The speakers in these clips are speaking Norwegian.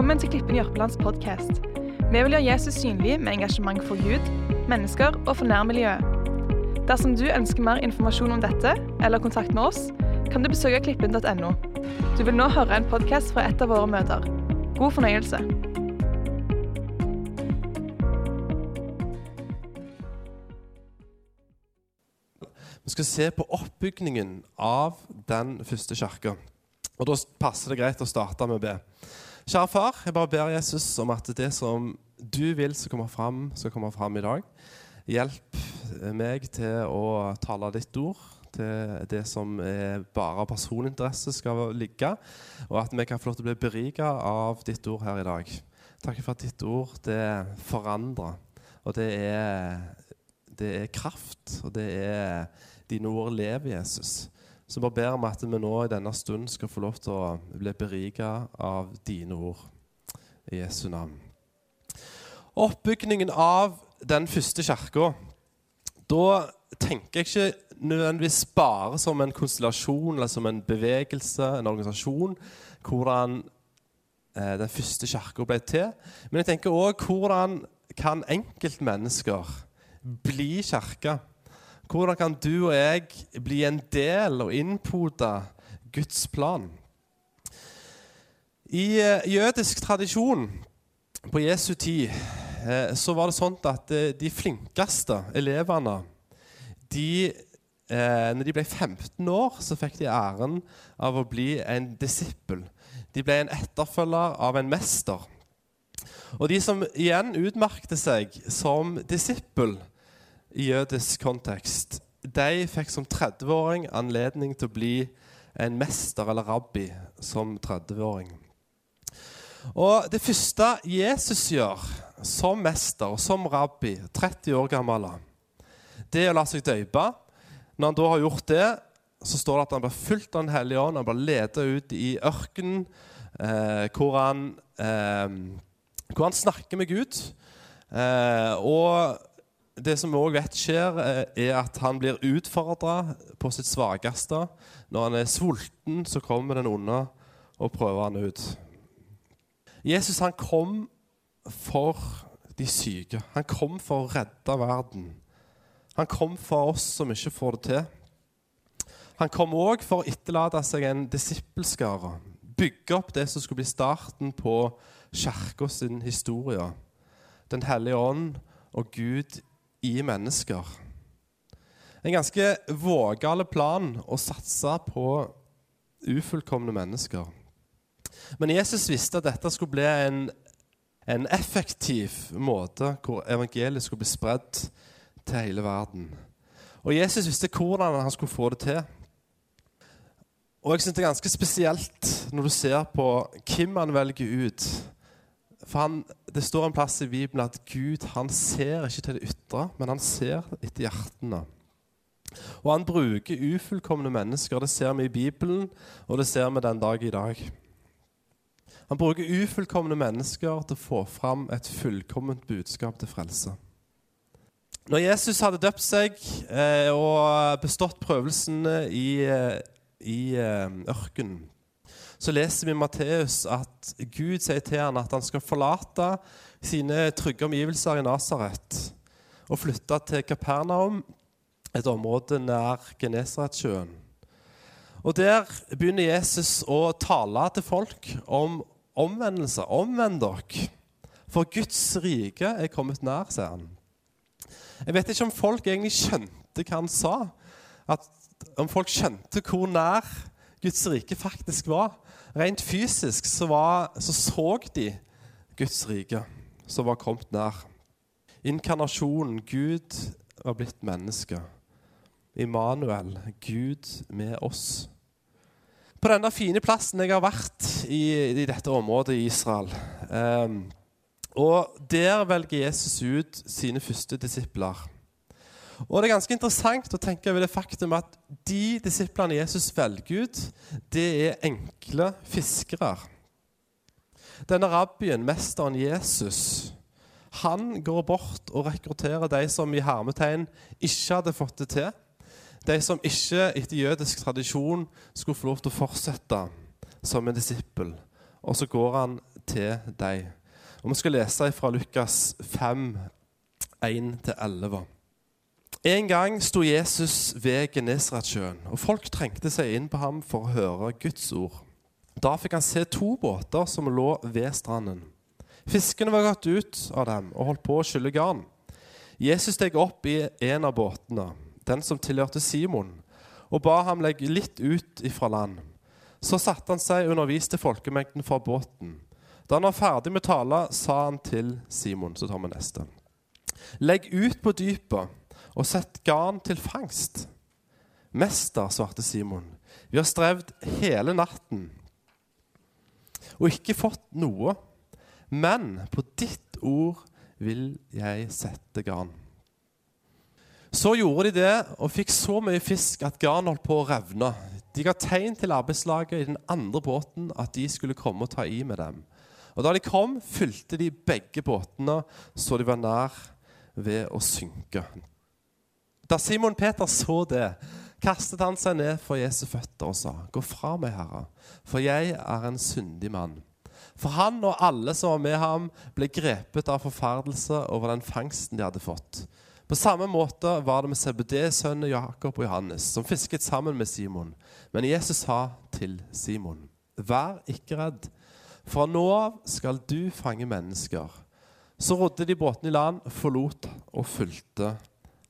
Velkommen til Klippen Jørpelands podkast. Vi vil gjøre Jesus synlig med engasjement for Gud, mennesker og for nærmiljøet. Dersom du ønsker mer informasjon om dette, eller kontakt med oss, kan du besøke klippen.no. Du vil nå høre en podkast fra et av våre møter. God fornøyelse. Vi skal se på oppbygningen av den første kirka. Og Da passer det greit å starte med å be. Kjære far, jeg bare ber Jesus om at det som du vil skal komme fram, skal komme fram i dag. Hjelp meg til å tale ditt ord, til det som er bare personinteresse skal ligge, og at vi kan få lov til å bli berika av ditt ord her i dag. Takk for at ditt ord det forandrer, og det er, det er kraft, og det er dine ord lever, Jesus. Så bare ber om at vi nå i denne stund skal få lov til å bli berika av dine ord. I Jesu navn. Oppbygningen av den første kirka Da tenker jeg ikke nødvendigvis bare som en konstellasjon eller som en bevegelse, en organisasjon, hvordan eh, den første kirka ble til. Men jeg tenker òg hvordan kan enkeltmennesker bli kirke? Hvordan kan du og jeg bli en del og innpode Guds plan? I eh, jødisk tradisjon på Jesu tid eh, så var det sånn at eh, de flinkeste elevene de, Når de ble 15 år, så fikk de æren av å bli en disippel. De ble en etterfølger av en mester. Og de som igjen utmerkte seg som disippel, i jødisk kontekst, de fikk som 30-åring anledning til å bli en mester eller rabbi som 30-åring. Og Det første Jesus gjør som mester og som rabbi, 30 år gammel, det er å la seg døype. Når han da har gjort det, så står det at han blir fulgt av Den hellige ånd. Han blir ledet ut i ørkenen, eh, hvor, han, eh, hvor han snakker med Gud. Eh, og det som vi òg vet skjer, eh, er at han blir utfordra på sitt svakeste. Når han er sulten, så kommer den onde og prøver han ut. Jesus han kom for de syke. Han kom for å redde verden. Han kom for oss som ikke får det til. Han kom òg for å etterlate seg en disippelskare. Bygge opp det som skulle bli starten på kirka sin historie. Den hellige ånd og Gud i mennesker. En ganske vågal plan å satse på ufullkomne mennesker. Men Jesus visste at dette skulle bli en, en effektiv måte hvor evangeliet skulle bli spredd til hele verden. Og Jesus visste hvordan han skulle få det til. Og jeg synes Det er ganske spesielt når du ser på hvem han velger ut for han, Det står en plass i Bibelen at Gud han ser ikke til det ytre, men han ser etter hjertene. Og han bruker ufullkomne mennesker. Det ser vi i Bibelen, og det ser vi den dag i dag. Han bruker ufullkomne mennesker til å få fram et fullkomment budskap til frelse. Når Jesus hadde døpt seg eh, og bestått prøvelsene i, eh, i eh, ørkenen, så leser vi i Matteus at Gud sier til ham at han skal forlate sine trygge omgivelser i Nasaret og flytte til Kapernaum, et område nær Genesaretsjøen. Og Der begynner Jesus å tale til folk om omvendelse. Omvend dere, for Guds rike er kommet nær, sier han. Jeg vet ikke om folk egentlig skjønte hva han sa. At, om folk skjønte hvor nær Guds rike faktisk var. Rent fysisk så, var, så, så de Guds rike som var kommet nær. Inkarnasjonen, Gud var blitt menneske. Immanuel, Gud med oss. På denne fine plassen jeg har vært i, i dette området i Israel um, Og Der velger Jesus ut sine første disipler. Og Det er ganske interessant å tenke over det faktum at de disiplene Jesus velger ut, det er enkle fiskere. Denne rabbien, mesteren Jesus, han går bort og rekrutterer de som i hermetegn ikke hadde fått det til. De som ikke etter jødisk tradisjon skulle få lov til å fortsette som en disippel. Og så går han til deg. Og Vi skal lese fra Lukas 5, 1-11. En gang sto Jesus ved Genesaretsjøen, og folk trengte seg inn på ham for å høre Guds ord. Da fikk han se to båter som lå ved stranden. Fiskene var gått ut av dem og holdt på å skylle garn. Jesus steg opp i en av båtene, den som tilhørte Simon, og ba ham legge litt ut ifra land. Så satte han seg og underviste folkemengden fra båten. Da han var ferdig med tala, sa han til Simon Så tar vi neste. Legg ut på dypet og sett garn til fangst. Mester, svarte Simon, vi har strevd hele natten og ikke fått noe. Men på ditt ord vil jeg sette garn. Så gjorde de det og fikk så mye fisk at garn holdt på å revne. De ga tegn til arbeidslaget i den andre båten at de skulle komme og ta i med dem. Og Da de kom, fylte de begge båtene så de var nær ved å synke. Da Simon Peter så det, kastet han seg ned for Jesu føtter og sa, 'Gå fra meg, Herre, for jeg er en syndig mann.' For han og alle som var med ham, ble grepet av forferdelse over den fangsten de hadde fått. På samme måte var det med CBD-sønnene Jakob og Johannes, som fisket sammen med Simon. Men Jesus sa til Simon, 'Vær ikke redd, fra nå av skal du fange mennesker.' Så rodde de båten i land, forlot og fulgte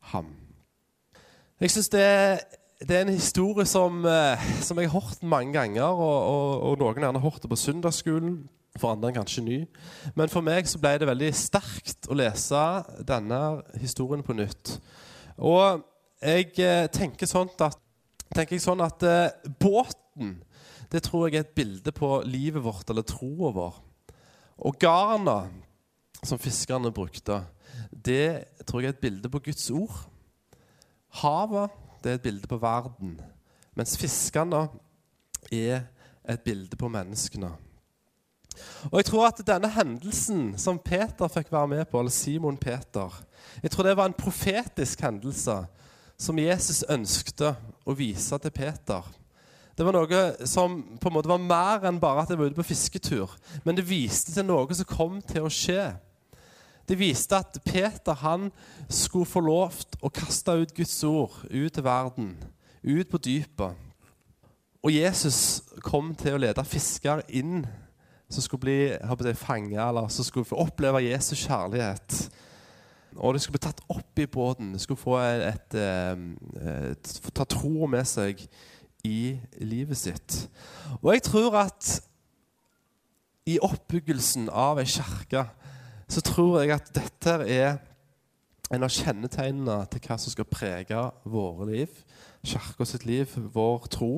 ham. Jeg syns det, det, er en historie som, eh, som, jeg har hørt mange ganger, og, og, og noen gjerne har hørt det på søndagsskolen. For andre kanskje ny. Men for meg så ble det veldig sterkt å lese denne historien på nytt. Og jeg eh, tenker sånn at, tenker jeg sånn at eh, båten det tror jeg er et bilde på livet vårt, eller troa vår. Og garna som fiskerne brukte, det tror jeg er et bilde på Guds ord. Havet det er et bilde på verden, mens fiskene er et bilde på menneskene. Og jeg tror at denne hendelsen som Peter fikk være med på, eller Simon Peter, jeg tror det var en profetisk hendelse som Jesus ønskte å vise til Peter. Det var noe som på en måte var mer enn bare at jeg var ute på fisketur. Men det viste til noe som kom til å skje. Det viste at Peter han skulle få lov å kaste ut Guds ord ut til verden, ut på dypet. Og Jesus kom til å lede fiskere inn som skulle bli fanget, eller som skulle få oppleve Jesus kjærlighet. Og de skulle bli tatt opp i båten. De skulle få et, et, et, et ta tro med seg i livet sitt. Og jeg tror at i oppbyggelsen av ei kirke så tror jeg at dette er en av kjennetegnene til hva som skal prege våre liv, kirka sitt liv, vår tro.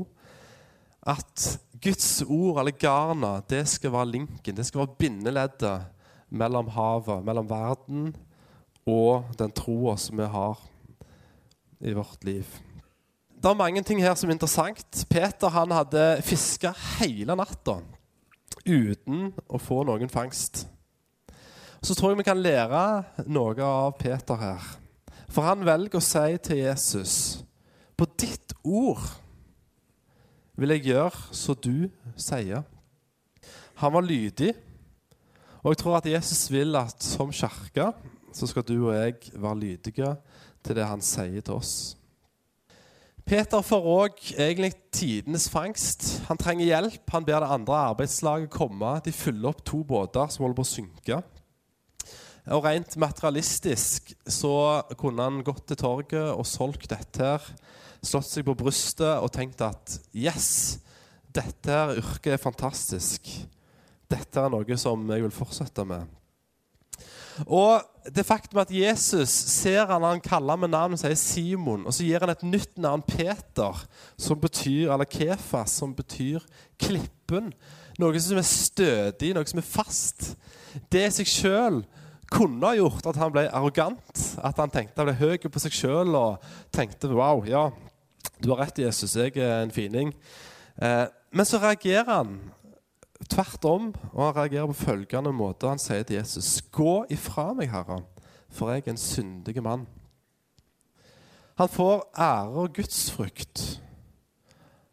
At Guds ord, eller garna, det skal være linken, det skal være bindeleddet mellom havet, mellom verden og den troa som vi har i vårt liv. Det er mange ting her som er interessant. Peter han hadde fiska hele natta uten å få noen fangst. Så tror jeg vi kan lære noe av Peter her. For han velger å si til Jesus På ditt ord vil jeg gjøre som du sier. Han var lydig, og jeg tror at Jesus vil at som kirke så skal du og jeg være lydige til det han sier til oss. Peter får òg egentlig tidenes fangst. Han trenger hjelp. Han ber det andre arbeidslaget komme. De fyller opp to båter som holder på å synke. Og Rent materialistisk så kunne han gått til torget og solgt dette her, slått seg på brystet og tenkt at yes, dette her yrket er fantastisk. Dette er noe som jeg vil fortsette med. Og det faktum at Jesus ser han, han kaller med navn sier Simon, og så gir han et nytt navn, Peter, som betyr, eller Kefas, som betyr klippen. Noe som er stødig, noe som er fast. Det i seg sjøl kunne ha gjort at han ble arrogant. At han tenkte han ble høy på seg sjøl og tenkte wow, ja, du har rett, Jesus, jeg er en fining. Eh, men så reagerer han tvert om, og han reagerer på følgende måte. Han sier til Jesus.: Gå ifra meg, Herre, for jeg er en syndig mann. Han får ære og gudsfrykt.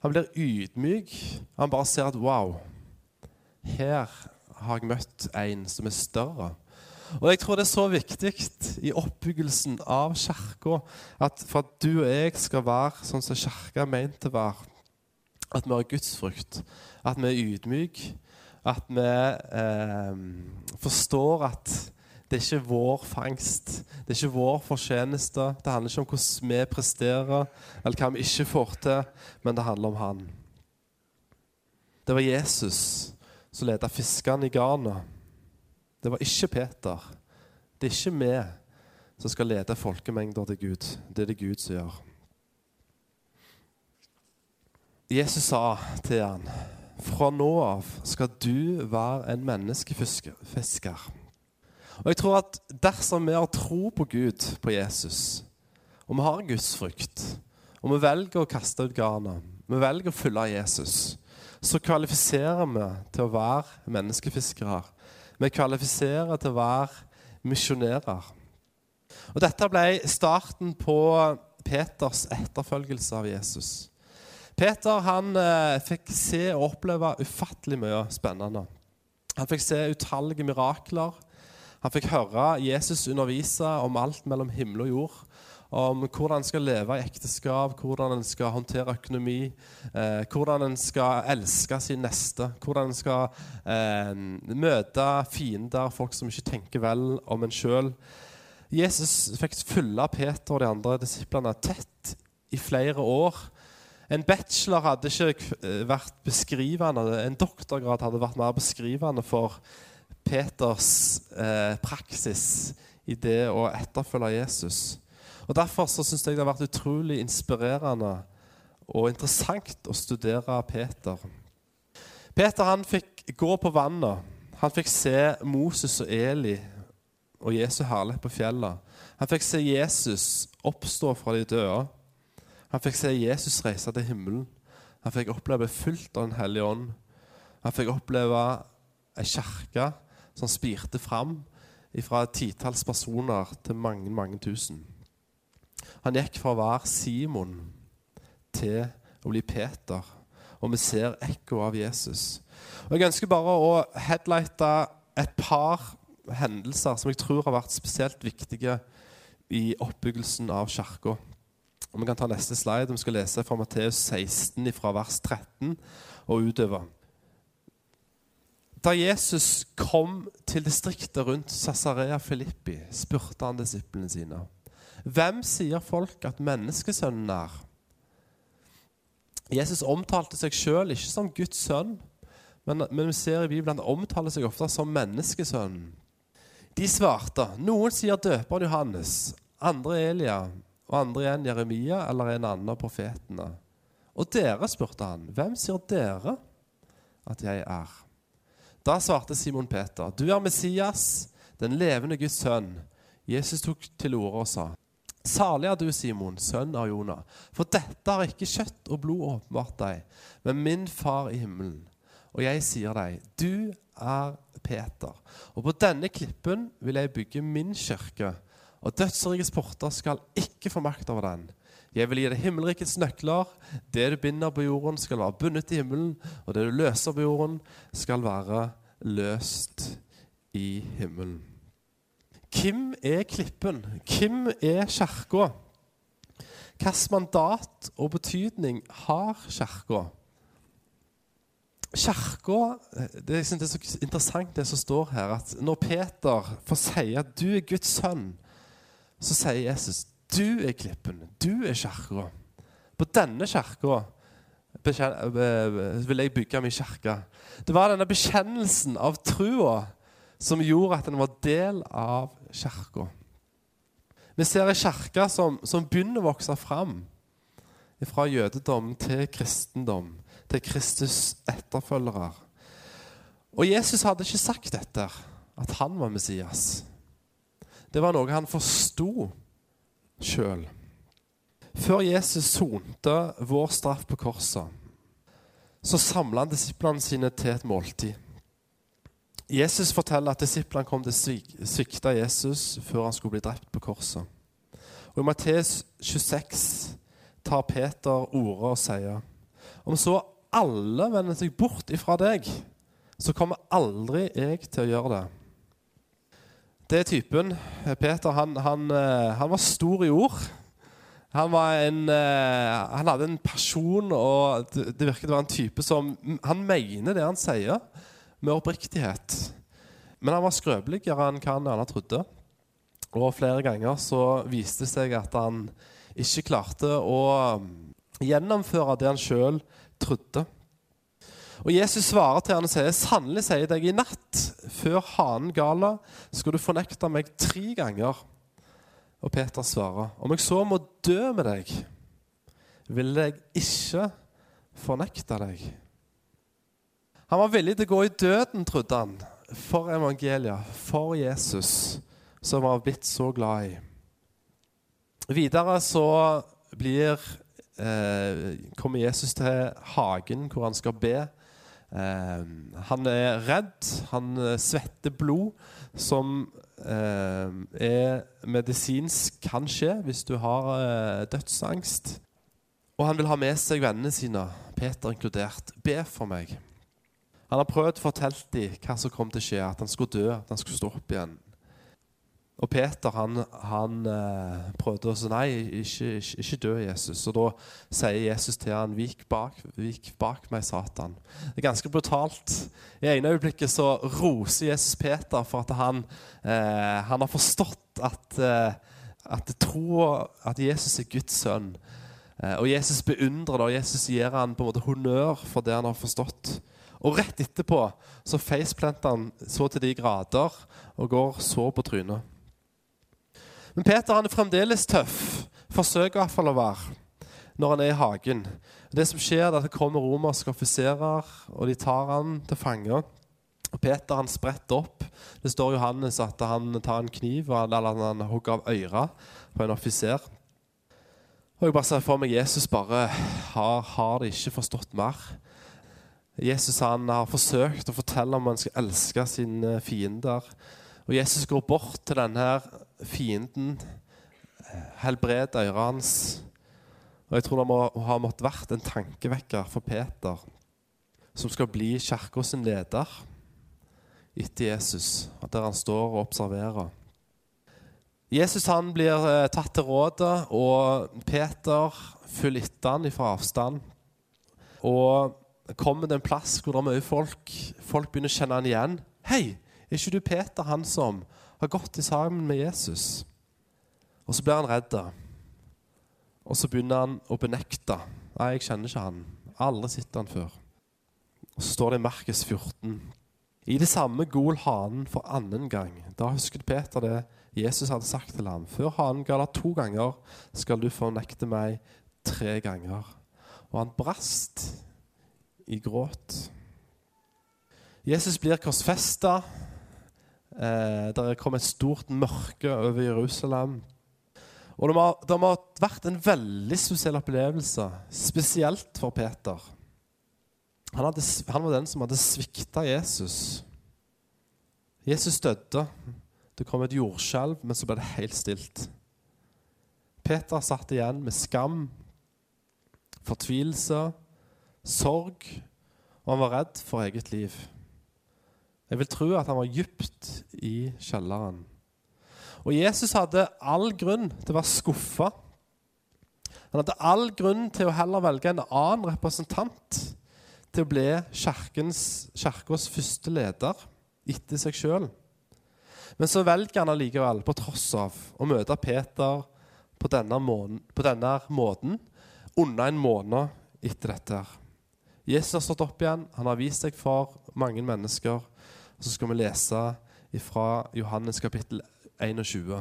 Han blir ydmyk. Han bare ser at wow, her har jeg møtt en som er større. Og jeg tror det er så viktig i oppbyggelsen av kirka at for at du og jeg skal være sånn som kirka er ment å være, at vi har gudsfrykt, at vi er ydmyke, at vi eh, forstår at det er ikke vår fangst, det er ikke vår fortjeneste. Det handler ikke om hvordan vi presterer, eller hva vi ikke får til, men det handler om Han. Det var Jesus som ledet fiskene i Ghana. Det var ikke Peter. Det er ikke vi som skal lede folkemengder til Gud. Det er det Gud som gjør. Jesus sa til han, 'Fra nå av skal du være en menneskefisker.' Og jeg tror at Dersom vi har tro på Gud, på Jesus, og vi har gudsfrykt, og vi velger å kaste ut garnet, vi velger å følge Jesus, så kvalifiserer vi til å være menneskefiskere. Vi kvalifiserer til å være misjonærer. Og Dette ble starten på Peters etterfølgelse av Jesus. Peter han eh, fikk se og oppleve ufattelig mye spennende. Han fikk se utallige mirakler. Han fikk høre Jesus undervise om alt mellom himmel og jord. Om hvordan en skal leve i ekteskap, hvordan en skal håndtere økonomi, eh, hvordan en skal elske sin neste, hvordan en skal eh, møte fiender, folk som ikke tenker vel om en sjøl. Jesus fikk følge Peter og de andre disiplene tett i flere år en bachelor hadde ikke eh, vært beskrivende, en doktorgrad hadde vært mer beskrivende for Peters eh, praksis i det å etterfølge Jesus. Og Derfor så syns jeg det har vært utrolig inspirerende og interessant å studere Peter. Peter han fikk gå på vannet. Han fikk se Moses og Eli og Jesu herlighet på fjellet. Han fikk se Jesus oppstå fra de døde. Han fikk se Jesus reise til himmelen. Han fikk oppleve fullt av Den hellige ånd. Han fikk oppleve ei kirke som spirte fram fra titalls personer til mange, mange tusen. Han gikk fra å være Simon til å bli Peter, og vi ser ekko av Jesus. Og Jeg ønsker bare å headlighte et par hendelser som jeg tror har vært spesielt viktige i oppbyggelsen av kirka. Vi kan ta neste slide. Vi skal lese fra Matteus 16, fra vers 13 og utover. Da Jesus kom til distriktet rundt Sasarea Filippi, spurte han disiplene sine. Hvem sier folk at menneskesønnen er? Jesus omtalte seg sjøl ikke som Guds sønn, men, men vi ser i Bibelen han omtaler seg ofte som menneskesønnen. De svarte. Noen sier døperen Johannes, andre Elia, og andre igjen Jeremia eller en annen av profetene. Og dere, spurte han, hvem sier dere at jeg er? Da svarte Simon Peter, du er Messias, den levende Guds sønn. Jesus tok til orde og sa, Salig er du, Simon, sønn av Jonah, for dette har ikke kjøtt og blod åpenbart deg, men min far i himmelen. Og jeg sier deg, du er Peter, og på denne klippen vil jeg bygge min kirke og dødsrikets porter skal ikke få makt over den. Jeg vil gi deg himmelrikets nøkler. Det du binder på jorden, skal være bundet i himmelen, og det du løser på jorden, skal være løst i himmelen. Hvem er klippen? Hvem er kirka? Hvilket mandat og betydning har kirka? Kirka det, det er så interessant, det som står her, at når Peter får si at du er Guds sønn, så sier Jesus du er klippen, du er kirka. På denne kirka vil jeg bygge min kirke. Det var denne bekjennelsen av trua som gjorde at den var del av kirka. Vi ser ei kirke som, som, begynner å vokse fram fra jødedom til kristendom, til Kristus' etterfølgere. Og Jesus hadde ikke sagt dette, at han var Messias det var noe han forsto sjøl. Før Jesus sonte vår straff på korset, så samla han disiplene sine til et måltid. Jesus forteller at disiplene kom til å svikte Jesus før han skulle bli drept på korset. Og I Matteus 26 tar Peter ordet og sier om så alle vender seg bort ifra deg, så kommer aldri jeg til å gjøre det. Det er typen. Peter han, han, eh, han var stor i ord. Han, en, eh, han, hadde en person, og det virket å være en type som Han mener det han sier, med oppriktighet. Men han var skrøpeligere enn hva han gjerne trodde. Og flere ganger så viste det seg at han ikke klarte å gjennomføre det han sjøl trodde. Og Jesus svarer til han og sier, 'Sannelig sier jeg deg, i natt, før hanen gala, skal du fornekte meg tre ganger.' Og Peter svarer, 'Om jeg så må dø med deg, vil jeg ikke fornekte deg.' Han var villig til å gå i døden, trodde han, for evangeliet, for Jesus, som han var blitt så glad i. Videre så blir, eh, kommer Jesus til hagen hvor han skal be. Eh, han er redd. Han eh, svetter blod, som eh, er medisinsk kan skje hvis du har eh, dødsangst. Og han vil ha med seg vennene sine, Peter inkludert. Be for meg. Han har prøvd å fortelle dem hva som kom til å skje, at han skulle dø, at han skulle stå opp igjen. Og Peter han, han eh, prøvde å si nei, ikke, ikke, ikke, dø, Jesus. Og da sier Jesus til han, vik bak, vik bak meg, Satan. Det er ganske brutalt. I ene øyeblikket så roser Jesus Peter for at han, eh, han har forstått at, eh, at, troa at Jesus er Guds sønn. Eh, og Jesus beundrer det, og Jesus gir han på en måte honnør for det han har forstått. Og rett etterpå så faceplanter han så til de grader og går så på trynet. Men Peter han er fremdeles tøff. Forsøker i hvert fall å være når han er i hagen. Det som skjer, er at det kommer romerske offiserer, og de tar han til fange. Og Peter han spretter opp. Det står Johannes at han tar en kniv eller han hogger av øret på en offiser. Og jeg bare ser for meg Jesus bare har, har det ikke forstått mer. Jesus han har forsøkt å fortelle om han skal elske sine fiender. Og Jesus går bort til denne fienden, helbreder øret hans. Og jeg tror det må ha måttet vært en tankevekker for Peter, som skal bli kirka sin leder etter Jesus, der han står og observerer. Jesus han blir eh, tatt til rådet, og Peter følger etter han fra avstand. Og kommer til en plass hvor det er mye folk. Folk begynner å kjenne han igjen. 'Hei, er ikke du Peter, han som har gått i sammen med Jesus?' Og så blir han redd. Og så begynner han å benekte. 'Nei, jeg kjenner ikke han. Aldri sett han før.' Og så står det i Markus 14. I det samme gol hanen for annen gang. Da husket Peter det Jesus hadde sagt til ham. Før hanen ga deg to ganger, skal du fornekte meg tre ganger. Og han brast i gråt. Jesus blir korsfesta. Eh, det kom et stort mørke over Jerusalem. Og det må, det må, ha vært en veldig spesiell opplevelse, spesielt for Peter. Han, hadde, han var den som hadde svikta Jesus. Jesus døde. Det kom et jordskjelv, men så ble det helt stilt. Peter satt igjen med skam, fortvilelse, sorg, og han var redd for eget liv. Jeg vil tro at han var dypt i kjelleren. Og Jesus hadde all grunn til å være skuffa. Han hadde all grunn til å heller velge en annen representant til å bli kirkens første leder etter seg sjøl. Men så velger han allikevel, på tross av å møte Peter på denne, måten, på denne måten, under en måned etter dette. Jesus har stått opp igjen, han har vist seg for mange mennesker. Så skal vi lese fra Johannes kapittel 21.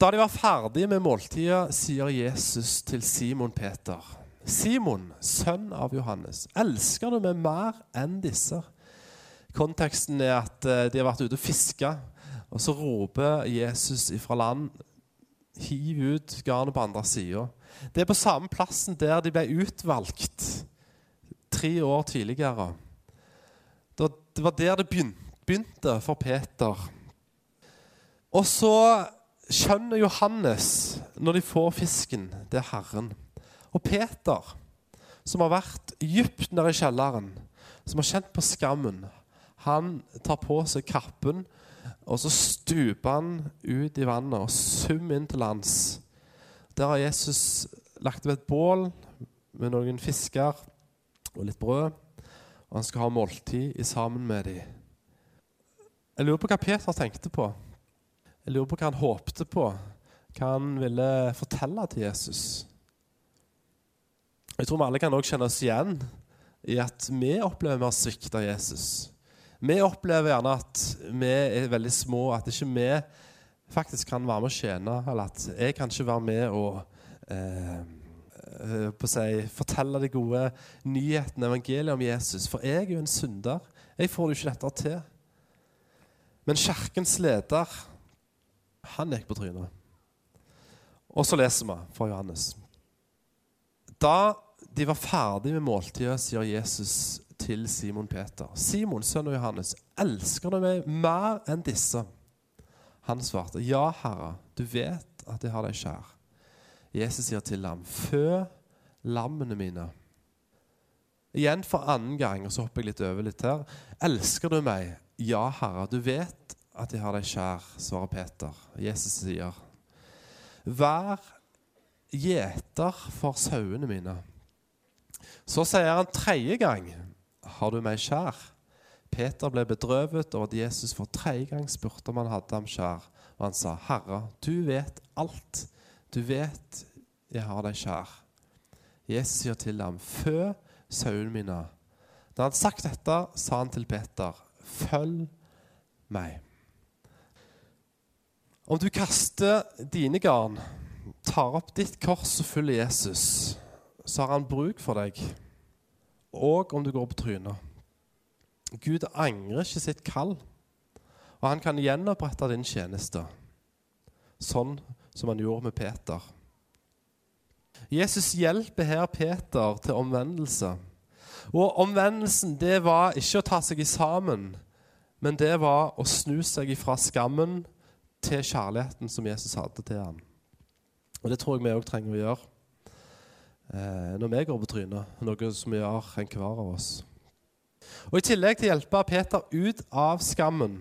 Da de var ferdige med måltidet, sier Jesus til Simon Peter.: Simon, sønn av Johannes, elsker du meg mer enn disse? Konteksten er at eh, de har vært ute og fiska, og så roper Jesus ifra land Hiv ut garnet på andre sida. Det er på samme plassen der de ble utvalgt tre år tidligere. Det var der det begynte for Peter. Og så skjønner Johannes, når de får fisken, det er Herren. Og Peter, som har vært dypt nede i kjelleren, som har kjent på skammen, Han tar på seg kappen, og så stuper han ut i vannet og summer inn til lands. Der har Jesus lagt ved et bål med noen fisker og litt brød. Og han skal ha måltid sammen med dem. Jeg lurer på hva Peter tenkte på. Jeg lurer på hva han håpte på. Hva han ville fortelle til Jesus. Jeg tror vi alle kan også kjenne oss igjen i at vi opplever vi har svikta Jesus. Vi opplever gjerne at vi er veldig små, at ikke vi faktisk kan være med å tjene. Eller at jeg kan ikke være med å eh, på å si, fortelle de gode nyhetene, evangeliet om Jesus. For jeg er jo en synder. Jeg får jo ikke dette til. Men kirkens leder, han gikk på trynet. Og så leser vi fra Johannes. Da de var ferdig med måltidet, sier Jesus til Simon Peter. Simon, sønn av Johannes, elsker du meg mer enn disse? Han svarte, ja, Herre, du vet at jeg har deg kjær. Jesus sier til ham, fø lammene mine. Igjen for annen gang, og så hopper jeg litt over litt her. Elsker du meg? Ja, Herre, du vet at jeg har deg kjær, svarer Peter. Jesus sier, vær gjeter for sauene mine. Så sier han tredje gang, 'Har du meg kjær?' Peter ble bedrøvet over at Jesus for tredje gang spurte om han hadde ham kjær. Og han sa, 'Herre, du vet alt. Du vet jeg har deg kjær.' Jesus sier til ham, 'Fø sauene mine.' Da han hadde sagt dette, sa han til Peter, 'Følg meg.' Om du kaster dine garn, tar opp ditt kors og følger Jesus, så har han bruk for deg, og om du går på trynet. Gud angrer ikke sitt kall, og han kan gjenopprette din tjeneste, sånn som han gjorde med Peter. Jesus hjelper her Peter til omvendelse. Og omvendelsen det var ikke å ta seg sammen, men det var å snu seg ifra skammen til kjærligheten som Jesus hadde til ham. Og Det tror jeg vi òg trenger å gjøre eh, når vi går på trynet, noe som vi gjør enhver av oss. Og I tillegg til å hjelpe Peter ut av skammen,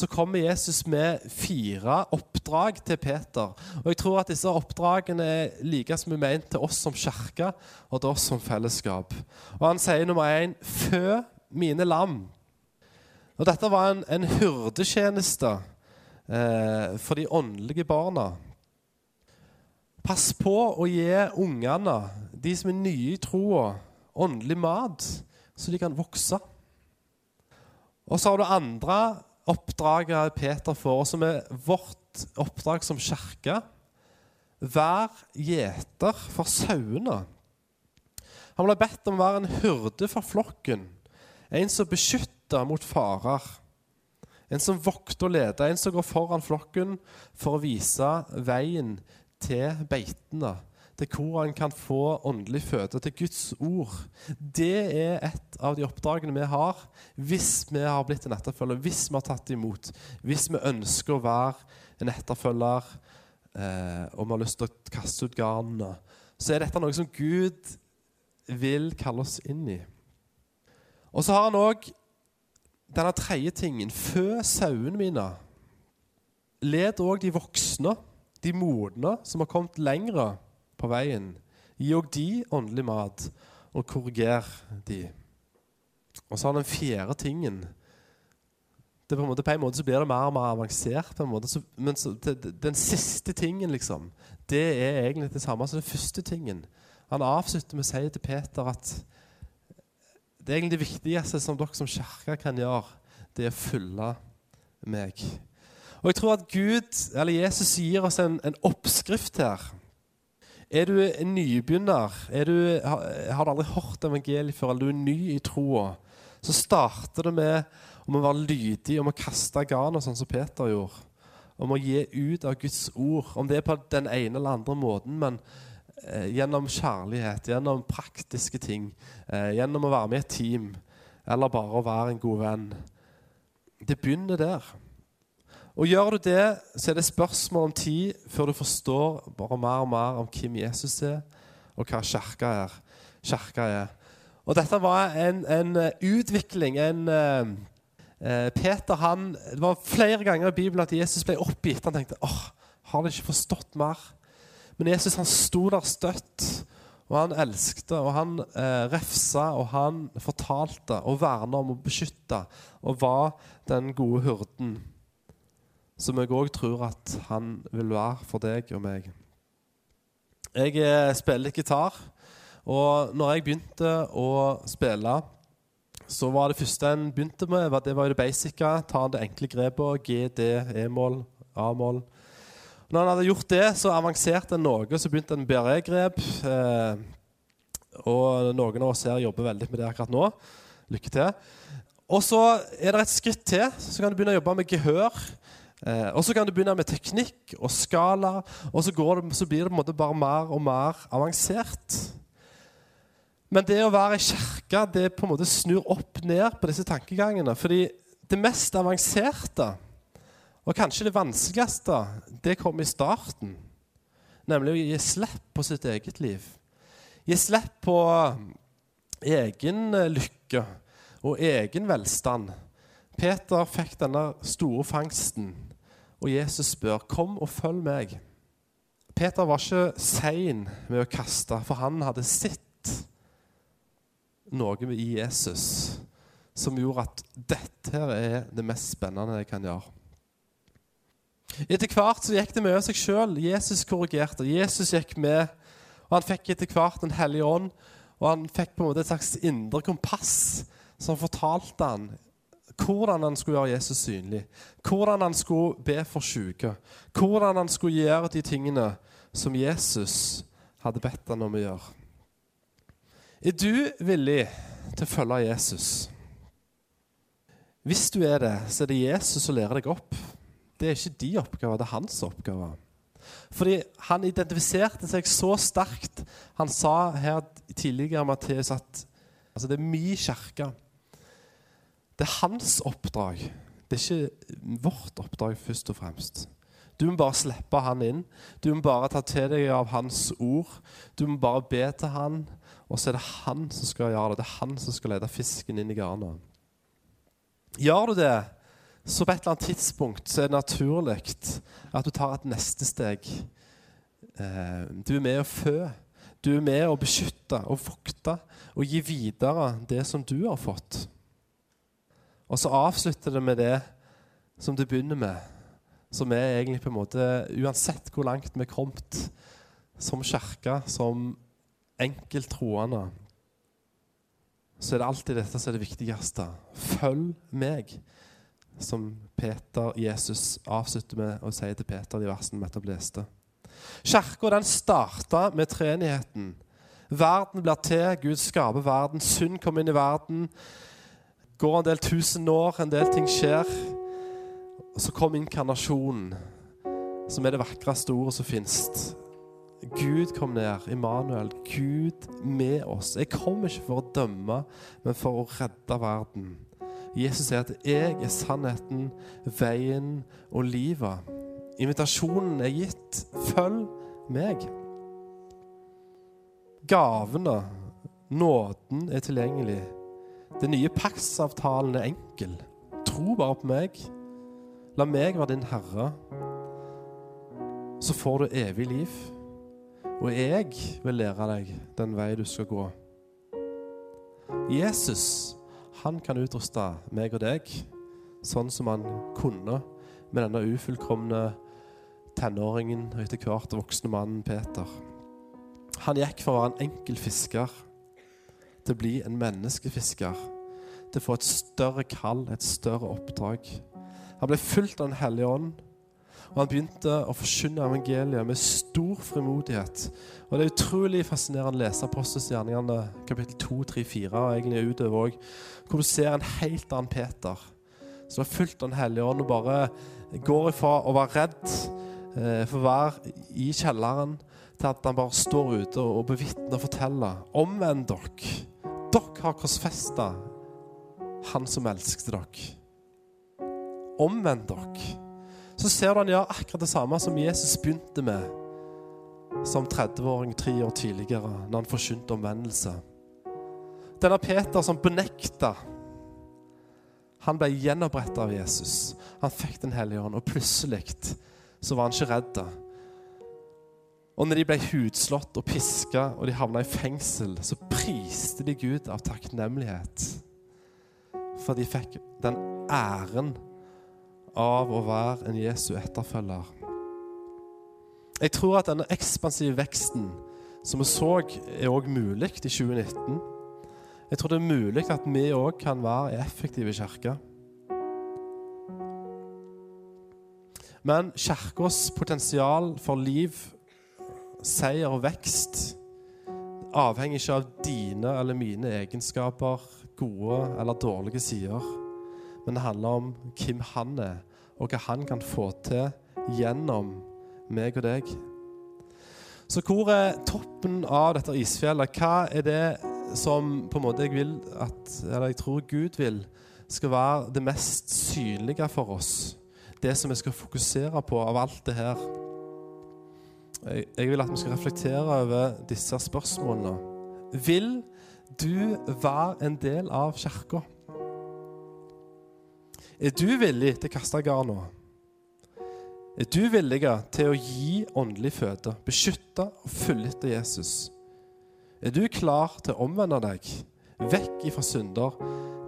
så kommer Jesus med fire oppdrag til Peter. Og jeg tror at disse oppdragene er like som er ment til oss som kirke og til oss som fellesskap. Og Han sier nummer én fø mine lam. Og Dette var en, en hyrdetjeneste eh, for de åndelige barna. Pass på å gi ungene, de som er nye i troa, åndelig mat, så de kan vokse. Og så har du andre oppdraget Peter får, som er vårt oppdrag som kirke. Vær gjeter for sauene. Han ble bedt om å være en hyrde for flokken, en som beskytter mot farer. En som vokter og leder, en som går foran flokken for å vise veien til beitene, til hvor han kan få åndelig føde, til Guds ord. Det er et av de oppdragene vi har hvis vi har blitt en etterfølger, hvis vi har tatt imot, hvis vi ønsker å være en etterfølger eh, og vi har lyst til å kaste ut garnene. Så er dette noe som Gud vil kalle oss inn i. Og så har han òg denne tredje tingen. Fø sauene mine. Led òg de voksne de modne som har kommet lengre på veien. Gi òg de åndelig mat, og korriger de. Og så har den fjerde tingen det på, en måte, på en måte så blir det mer og mer avansert. på en måte. Så, men så, det, den siste tingen, liksom, det er egentlig det samme som den første tingen. Han avslutter med å si til Peter at det er egentlig det viktigste som dere som kirke kan gjøre, det er å følge meg. Og jeg tror at Gud, eller Jesus gir oss en, en oppskrift her. Er du en nybegynner, du, har, har, du aldri hørt evangeliet før, eller du er ny i troa, så starter det med om å være lydig, om å kaste garnet, sånn som Peter gjorde. Om å gi ut av Guds ord. Om det er på den ene eller andre måten, men eh, gjennom kjærlighet, gjennom praktiske ting, eh, gjennom å være med i et team, eller bare å være en god venn. Det begynner der. Og gjør du det, så er det spørsmål om tid før du forstår bare mer og mer om hvem Jesus er, og hva kirka er. Kirka er. Og dette var en, en eh, utvikling, en, eh, Eh, Peter han, Det var flere ganger i Bibelen at Jesus ble oppgitt. Han tenkte åh, har de ikke forstått mer? Men Jesus han sto der støtt, og han elsket, og han eh, refsa, og han fortalte og verna om å beskytte, og var den gode hurden som jeg òg tror at han vil være for deg og meg. Jeg eh, spiller gitar, og når jeg begynte å spille så var det første en begynte med, det var jo det basice. Ta det enkle grepet. G, D, E-mål, A-mål. Når han hadde gjort det, så avanserte en noe. Så begynte en BRE-grep. Eh, og noen av oss her jobber veldig med det akkurat nå. Lykke til. Og så er det et skritt til. Så kan du begynne å jobbe med gehør. Eh, og så kan du begynne med teknikk og skala. Og så, det, så blir det på en måte bare mer og mer avansert. Men det å være i kirke det på en måte snur opp ned på disse tankegangene. Fordi det mest avanserte, og kanskje det vanskeligste, det kommer i starten. Nemlig å gi slipp på sitt eget liv. Gi slipp på egen lykke og egen velstand. Peter fikk denne store fangsten, og Jesus spør, 'Kom og følg meg'. Peter var ikke sein med å kaste, for han hadde sett noe i Jesus som gjorde at dette her er det mest spennende jeg kan gjøre. Etter hvert så gikk det med seg sjøl. Jesus korrigerte. Jesus gikk med. og Han fikk etter hvert Den hellige ånd, og han fikk på en måte et slags indre kompass som fortalte han hvordan han skulle gjøre Jesus synlig, hvordan han skulle be for syke, hvordan han skulle gjøre de tingene som Jesus hadde bedt han om å gjøre. Er du villig til å følge Jesus? Hvis du er det, så er det Jesus som lærer deg opp. Det er ikke de oppgaver, det er hans oppgaver. Fordi han identifiserte seg så sterkt. Han sa her tidligere Matteus at altså det er min kirke. Det er hans oppdrag. Det er ikke vårt oppdrag først og fremst. Du må bare slippe han inn. Du må bare ta til deg av hans ord. Du må bare be til han. Og så er det han som skal gjøre det. Det er han som skal lede fisken inn i garnet. Gjør du det, så på et eller annet tidspunkt så er det naturlig at du tar et neste steg. Eh, du er med å fø. Du er med å beskytte og vokte og gi videre det som du har fått. Og så avslutter det med det som du begynner med, som er egentlig på en måte Uansett hvor langt vi er kommet som kirke, som enkelttroende, så er det alltid dette som er det viktigste. Følg meg, som Peter, Jesus avslutter med å si til Peter i versene vi nettopp leste. Kirka starta med treenigheten. Verden blir til, Gud skaper verden, synd kommer inn i verden. Går en del tusen år, en del ting skjer. Og så kom inkarnasjonen, som er det vakreste ordet som finnes. Gud kom ned. Immanuel. Gud med oss. Jeg kommer ikke for å dømme, men for å redde verden. Jesus sier at 'jeg er sannheten, veien og livet'. Invitasjonen er gitt. Følg meg. Gavene, nåden, er tilgjengelig. Den nye paksavtalen er enkel. Tro bare på meg. La meg være din herre. Så får du evig liv. Og jeg vil lære deg den vei du skal gå. Jesus, han kan utruste meg og deg sånn som han kunne med denne ufullkomne tenåringen og etter hvert voksne mannen Peter. Han gikk for å være en enkel fisker til å bli en menneskefisker. Til å få et større kall, et større oppdrag. Han ble fulgt av Den hellige ånd og han begynte å forkynne evangeliet med stor frimodighet. Og Det er utrolig fascinerende å lese Apostelsgjerningene kapittel 2, 3, 4 og egentlig utover òg, hvor du ser en helt annen Peter som er fullt av Den hellige ånd og bare går ifra å være redd eh, for være i kjelleren, til at han bare står ute og bevitner og forteller. Omvend dere. Har korsfesta Han som elsket dere. Omvend dere så ser du han gjør akkurat det samme som Jesus begynte med som 30-åring tre år tidligere, når han forkynte omvendelse. Denne Peter som benekta Han ble gjenoppretta av Jesus. Han fikk Den hellige ånd, og plutselig så var han ikke redd. Og når de ble hudslått og piska og de havna i fengsel, så priste de Gud av takknemlighet. For de fikk den æren av å være en Jesu etterfølger. Jeg tror at denne ekspansive veksten som vi så, er òg mulig i 2019. Jeg tror det er mulig at vi òg kan være i effektive kirke. Men kirkas potensial for liv, seier og vekst avhenger ikke av dine eller mine egenskaper, gode eller dårlige sider. Men det handler om hvem han er, og hva han kan få til gjennom meg og deg. Så hvor er toppen av dette isfjellet? Hva er det som på en måte jeg vil at, eller jeg tror Gud vil skal være det mest synlige for oss? Det som vi skal fokusere på av alt det her. Jeg, vil at vi skal reflektere over disse spørsmålene. Vil du være en del av kirka? Er du villig til å kaste garna? Er du villig til å gi åndelig føde, beskytte og følge etter Jesus? Er du klar til å omvende deg vekk ifra synder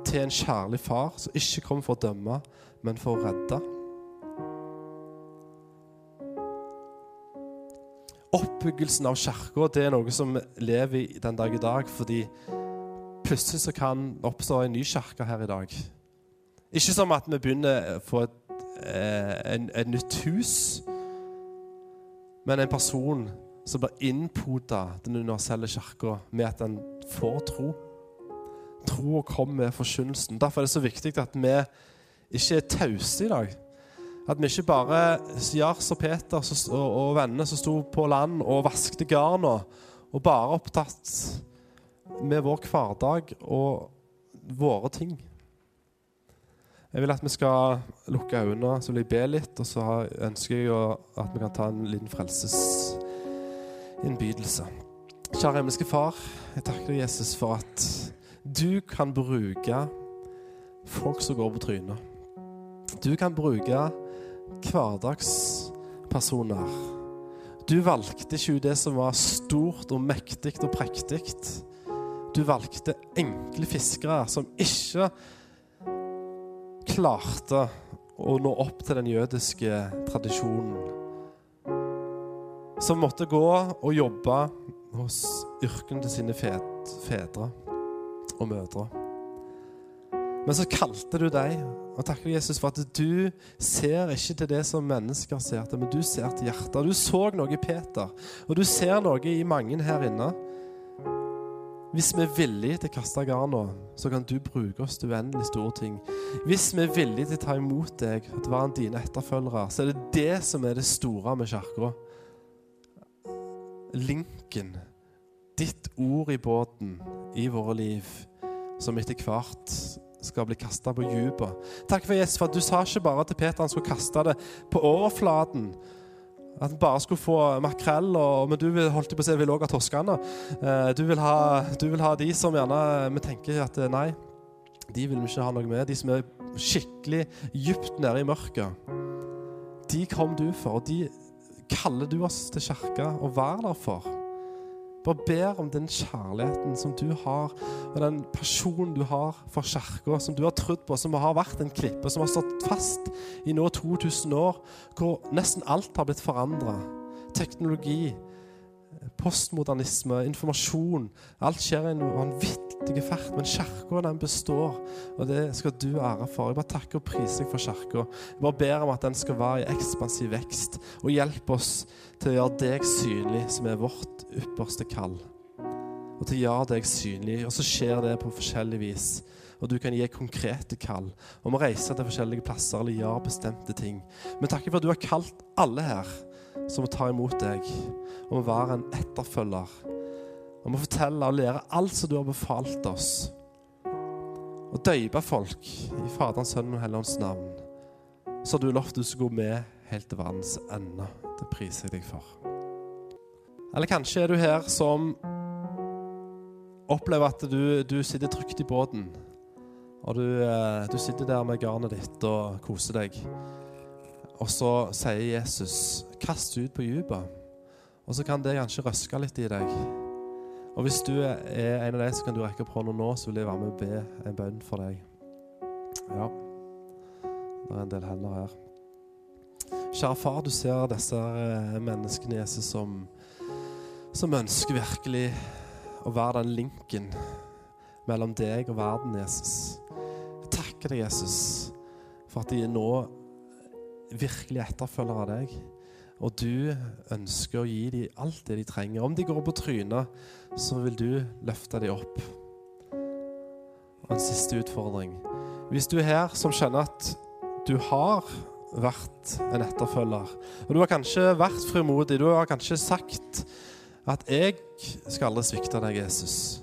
til en kjærlig far som ikke kommer for å dømme, men for å redde? Oppbyggelsen av kirka er noe som lever den dag i dag, fordi plutselig så kan oppstå en ny kirke her i dag. Ikke som at vi begynner å få et, et, et nytt hus, men en person som blir innpoda den universelle kirka med at en får tro. Tro og kommer med forkynnelsen. Derfor er det så viktig at vi ikke er tause i dag. At vi ikke bare Jars og Peter og, vennene som sto på land og vaskte garna, og bare opptatt med vår hverdag og våre ting. Jeg vil at vi skal lukke øynene, så vil jeg be litt, og så ønsker jeg at vi kan ta en liten frelsesinnbydelse. Kjære himmelske Far, jeg takker deg, Jesus, for at du kan bruke folk som går på trynet. Du kan bruke hverdagspersoner. Du valgte ikke det som var stort og mektig og prektig. Du valgte enkle fiskere som ikke klarte å nå opp til den jødiske tradisjonen. Som måtte gå og jobbe hos yrkene til sine fedre og mødre. Men så kalte du deg, og takker Jesus for at du ser ikke til det som mennesker ser til, men du ser til hjertet. Du så noe i Peter, og du ser noe i mange her inne. Hvis vi er villige til å kaste garna, så kan du bruke oss til uendelig store ting. Hvis vi er villige til å ta imot deg og være dine etterfølgere, så er det det som er det store med kirka. Linken. Ditt ord i båten i våre liv, som etter hvert skal bli kasta på dypet. Takk for Jesus for at du sa ikke bare til Peter han skulle kaste det på overflaten. At han bare skulle få makrell, og, men du vil, holdt på å si, vil også ha torskene. Eh, du, vil ha, du vil ha de som gjerne Vi tenker at eh, nei, de vil vi ikke ha noe med. De som er skikkelig dypt nede i mørket. De kom du for, og de kaller du oss til kirka og være der for. Bare ber om den kjærligheten som du har, og den personen du har for kirka, som du har trodd på, som har vært en klippe, som har stått fast i nå 2000 år, hvor nesten alt har blitt forandra. Teknologi, postmodernisme, informasjon. Alt skjer i en vanvittig fart, men kirka den består, og det skal du ære for. Jeg bare takker og priser deg for kirka. Jeg bare ber om at den skal være i ekspansiv vekst, og hjelpe oss til å gjøre deg synlig, som er vårt ypperste kall. Og til å gjøre deg synlig. Og så skjer det på forskjellig vis. Og du kan gi konkrete kall om å reise til forskjellige plasser eller gjøre bestemte ting. Men takk for at du har kalt alle her som må ta imot deg, om å være en etterfølger. Om å fortelle og lære alt som du har befalt oss. Og døype folk i Faderens, Sønnen og Helligåndens navn. Så har du lovt du skal gå med helt til verdens ende. Det priser jeg deg for. Eller kanskje er du her som opplever at du, du sitter trygt i båten. Og du, eh, du sitter der med garnet ditt og koser deg. Og så sier Jesus 'kast ut på dypet'. Og så kan det kanskje røske litt i deg. Og hvis du er en av de, så kan du rekke opp hånda nå, så vil jeg være med og be en bønn for deg. Ja. Det er en del hender her. Kjære far, du ser disse eh, menneskene, Jesus, som, som ønsker virkelig å være den linken mellom deg og verden, Jesus. Jeg takker deg, Jesus, for at de nå virkelig etterfølger av deg. Og du ønsker å gi dem alt det de trenger. Om de går på trynet, så vil du løfte dem opp. Og en siste utfordring. Hvis du er her som skjønner at du har vært en etterfølger, og du har kanskje vært frimodig, du har kanskje sagt at 'jeg skal aldri svikte deg, Jesus',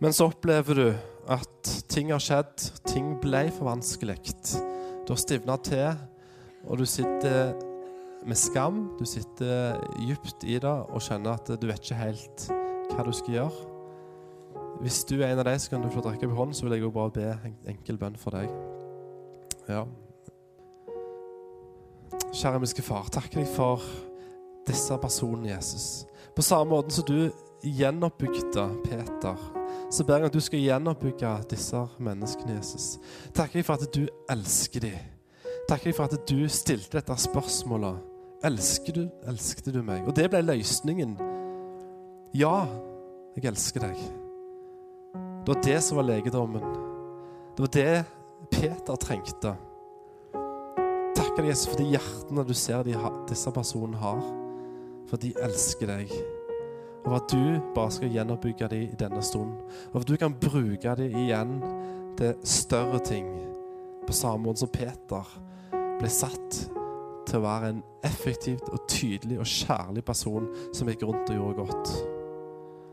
men så opplever du at ting har skjedd, ting ble for vanskelig. Du har stivna til, og du sitter med skam. Du sitter dypt i det og skjønner at du vet ikke helt hva du skal gjøre. Hvis du er en av de, så kan du få drikke på hånden, så vil jeg jo bare be en enkel bønn for deg. Ja. Kjære himmelske Far, takker deg for disse personene, Jesus. På samme måte som du gjenoppbygde Peter, så ber jeg at du skal gjenoppbygge disse menneskene, Jesus. Takker deg for at du elsker dem. Takker deg for at du stilte dette spørsmålet. Elsker du, elsket du meg? Og det ble løsningen. Ja, jeg elsker deg. Det var det som var legedommen. Det var det Peter trengte. Takk deg, Jesus, for de hjertene du ser de, disse personene har. For de elsker deg. Og for at du bare skal gjenoppbygge dem i denne stunden. Og for at du kan bruke dem igjen til større ting. På samme måte som Peter ble satt til å være en effektivt og tydelig og kjærlig person som gikk rundt og gjorde godt.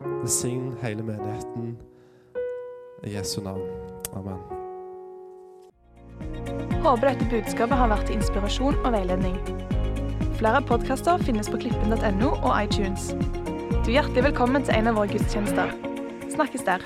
Velsign hele menigheten i Jesu navn. Amen. Håper dette budskapet har vært til inspirasjon og veiledning. Flere podkaster finnes på klippen.no og iTunes. Du er hjertelig velkommen til en av våre gudstjenester. Snakkes der.